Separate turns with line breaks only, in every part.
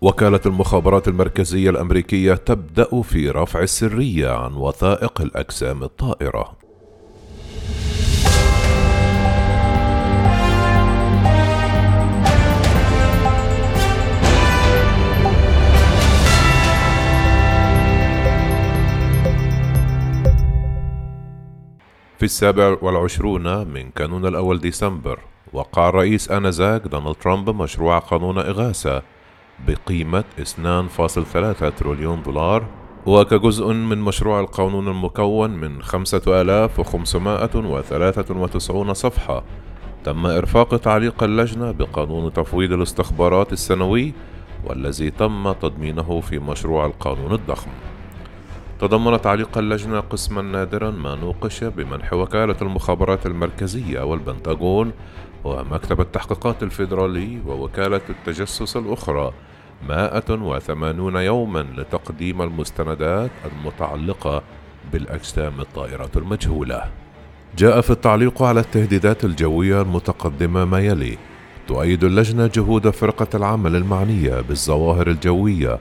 وكالة المخابرات المركزية الأمريكية تبدأ في رفع السرية عن وثائق الأجسام الطائرة. في السابع والعشرون من كانون الأول ديسمبر وقع الرئيس آنذاك دونالد ترامب مشروع قانون إغاثة بقيمة 2.3 تريليون دولار وكجزء من مشروع القانون المكون من 5593 صفحة. تم إرفاق تعليق اللجنة بقانون تفويض الاستخبارات السنوي والذي تم تضمينه في مشروع القانون الضخم. تضمن تعليق اللجنة قسما نادرا ما نوقش بمنح وكالة المخابرات المركزية والبنتاغون ومكتب التحقيقات الفيدرالي ووكالة التجسس الأخرى 180 يوما لتقديم المستندات المتعلقة بالأجسام الطائرة المجهولة. جاء في التعليق على التهديدات الجوية المتقدمة ما يلي: تؤيد اللجنة جهود فرقة العمل المعنية بالظواهر الجوية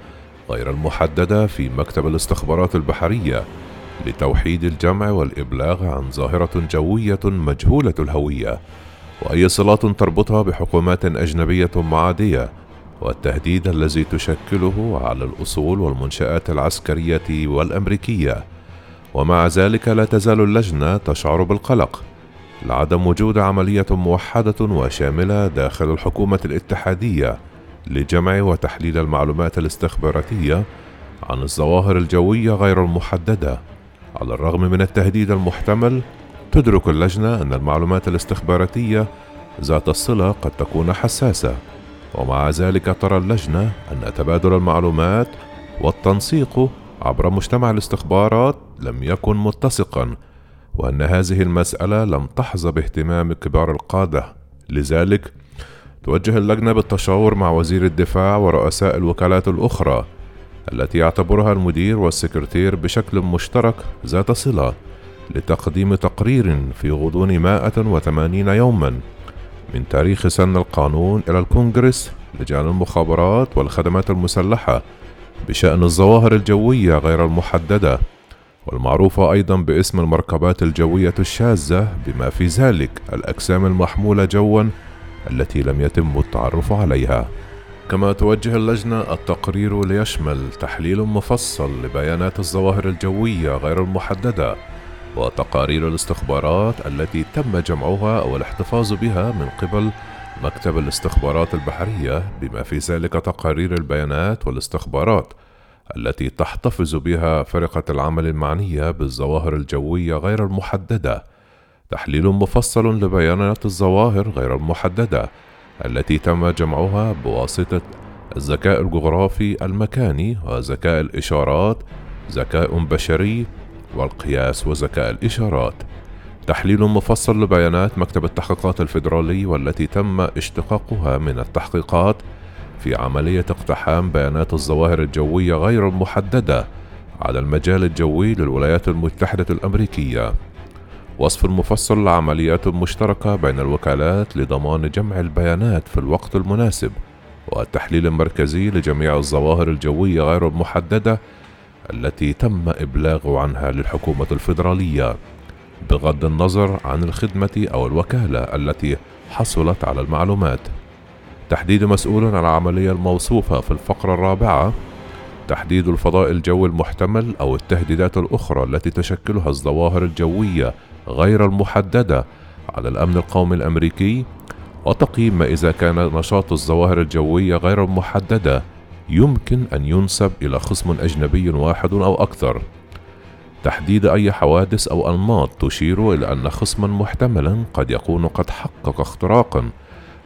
غير المحددة في مكتب الاستخبارات البحرية لتوحيد الجمع والإبلاغ عن ظاهرة جوية مجهولة الهوية وأي صلات تربطها بحكومات أجنبية معادية والتهديد الذي تشكله على الأصول والمنشآت العسكرية والأمريكية. ومع ذلك لا تزال اللجنة تشعر بالقلق لعدم وجود عملية موحدة وشاملة داخل الحكومة الاتحادية لجمع وتحليل المعلومات الاستخباراتية عن الظواهر الجوية غير المحددة. على الرغم من التهديد المحتمل تدرك اللجنة أن المعلومات الاستخباراتية ذات الصلة قد تكون حساسة. ومع ذلك ترى اللجنة أن تبادل المعلومات والتنسيق عبر مجتمع الاستخبارات لم يكن متسقا وأن هذه المسألة لم تحظى باهتمام كبار القادة. لذلك توجه اللجنة بالتشاور مع وزير الدفاع ورؤساء الوكالات الأخرى التي يعتبرها المدير والسكرتير بشكل مشترك ذات صلة لتقديم تقرير في غضون 180 يوما من تاريخ سن القانون إلى الكونغرس لجان المخابرات والخدمات المسلحة بشأن الظواهر الجوية غير المحددة والمعروفة أيضا باسم المركبات الجوية الشاذة بما في ذلك الأجسام المحمولة جوا التي لم يتم التعرف عليها. كما توجه اللجنة التقرير ليشمل تحليل مفصل لبيانات الظواهر الجوية غير المحددة وتقارير الاستخبارات التي تم جمعها أو الاحتفاظ بها من قبل مكتب الاستخبارات البحرية بما في ذلك تقارير البيانات والاستخبارات التي تحتفظ بها فرقة العمل المعنية بالظواهر الجوية غير المحددة. تحليل مفصل لبيانات الظواهر غير المحددة التي تم جمعها بواسطة الذكاء الجغرافي المكاني وذكاء الإشارات ذكاء بشري والقياس وذكاء الإشارات. تحليل مفصل لبيانات مكتب التحقيقات الفيدرالي والتي تم اشتقاقها من التحقيقات في عملية اقتحام بيانات الظواهر الجوية غير المحددة على المجال الجوي للولايات المتحدة الأمريكية. وصف مفصل لعمليات مشتركة بين الوكالات لضمان جمع البيانات في الوقت المناسب والتحليل المركزي لجميع الظواهر الجوية غير المحددة التي تم إبلاغ عنها للحكومة الفيدرالية بغض النظر عن الخدمة أو الوكالة التي حصلت على المعلومات. تحديد مسؤول عن العملية الموصوفة في الفقرة الرابعة تحديد الفضاء الجوي المحتمل أو التهديدات الأخرى التي تشكلها الظواهر الجوية غير المحددة على الأمن القومي الأمريكي وتقييم ما إذا كان نشاط الظواهر الجوية غير المحددة يمكن أن ينسب إلى خصم أجنبي واحد أو أكثر. تحديد أي حوادث أو أنماط تشير إلى أن خصما محتملا قد يكون قد حقق اختراقا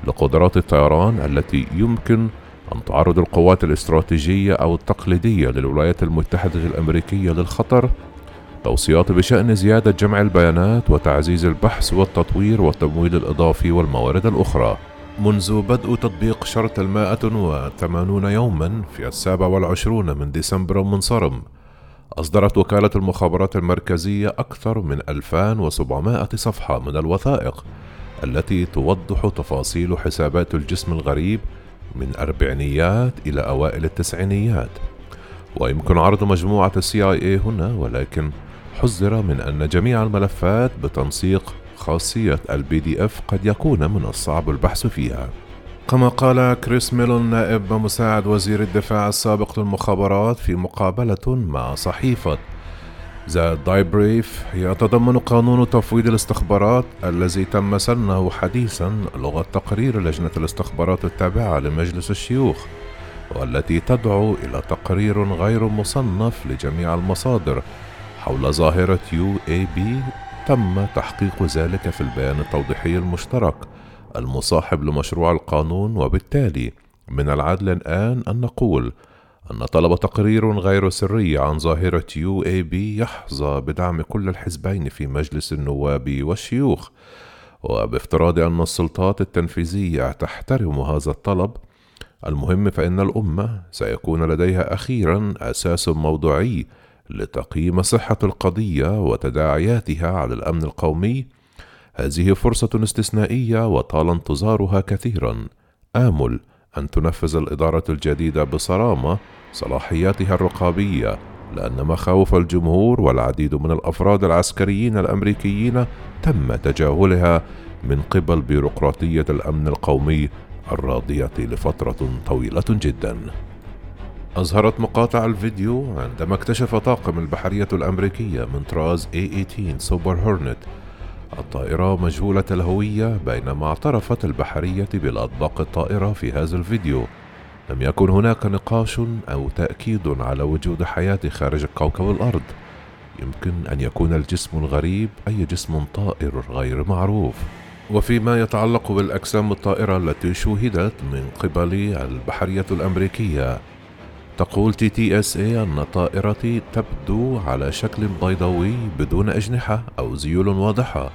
لقدرات الطيران التي يمكن أن تعرض القوات الاستراتيجية أو التقليدية للولايات المتحدة الأمريكية للخطر؟ توصيات بشأن زيادة جمع البيانات وتعزيز البحث والتطوير والتمويل الإضافي والموارد الأخرى. منذ بدء تطبيق شرط المائة وثمانون يوما في السابع والعشرون من ديسمبر المنصرم أصدرت وكالة المخابرات المركزية أكثر من 2700 صفحة من الوثائق التي توضح تفاصيل حسابات الجسم الغريب من أربعينيات إلى أوائل التسعينيات. ويمكن عرض مجموعة ال CIA هنا ولكن حذر من أن جميع الملفات بتنسيق خاصية ال PDF قد يكون من الصعب البحث فيها. كما قال كريس ميلون نائب مساعد وزير الدفاع السابق للمخابرات في مقابلة مع صحيفة The Debrief يتضمن قانون تفويض الاستخبارات الذي تم سنه حديثا لغة تقرير لجنة الاستخبارات التابعة لمجلس الشيوخ والتي تدعو إلى تقرير غير مصنف لجميع المصادر. حول ظاهرة UAP تم تحقيق ذلك في البيان التوضيحي المشترك المصاحب لمشروع القانون وبالتالي من العدل الآن أن نقول أن طلب تقرير غير سري عن ظاهرة UAP يحظى بدعم كل الحزبين في مجلس النواب والشيوخ. وبافتراض أن السلطات التنفيذية تحترم هذا الطلب المهم فإن الأمة سيكون لديها أخيرا أساس موضوعي لتقييم صحة القضية وتداعياتها على الأمن القومي. هذه فرصة استثنائية وطال انتظارها كثيرا. آمل أن تنفذ الإدارة الجديدة بصرامة صلاحياتها الرقابية لأن مخاوف الجمهور والعديد من الأفراد العسكريين الأمريكيين تم تجاهلها من قبل بيروقراطية الأمن القومي الراضية لفترة طويلة جدا. أظهرت مقاطع الفيديو عندما اكتشف طاقم البحرية الأمريكية من طراز A-18 سوبر هورنت الطائرة مجهولة الهوية بينما اعترفت البحرية بالأطباق الطائرة في هذا الفيديو. لم يكن هناك نقاش أو تأكيد على وجود حياة خارج كوكب الأرض. يمكن أن يكون الجسم الغريب أي جسم طائر غير معروف. وفيما يتعلق بالأجسام الطائرة التي شوهدت من قبل البحرية الأمريكية تقول TTSA أن طائرتي تبدو على شكل بيضاوي بدون أجنحة أو ذيول واضحة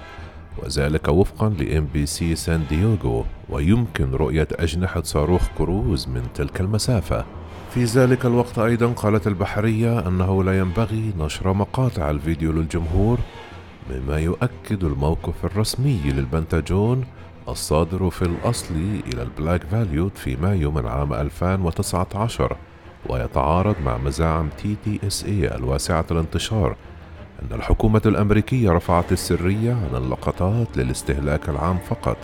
وذلك وفقا ل NBC سان دييغو ويمكن رؤية أجنحة صاروخ كروز من تلك المسافة. في ذلك الوقت أيضا قالت البحرية أنه لا ينبغي نشر مقاطع الفيديو للجمهور مما يؤكد الموقف الرسمي للبنتاجون الصادر في الأصل إلى ال Black Vault في مايو من عام 2019 ويتعارض مع مزاعم TTSA الواسعة الانتشار أن الحكومة الأمريكية رفعت السرية عن اللقطات للاستهلاك العام فقط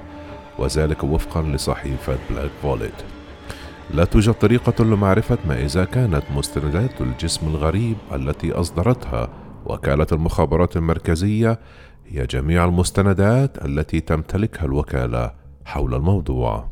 وذلك وفقا لصحيفة Black Vault لا توجد طريقة لمعرفة ما إذا كانت مستندات الجسم الغريب التي أصدرتها وكالة المخابرات المركزية هي جميع المستندات التي تمتلكها الوكالة حول الموضوع.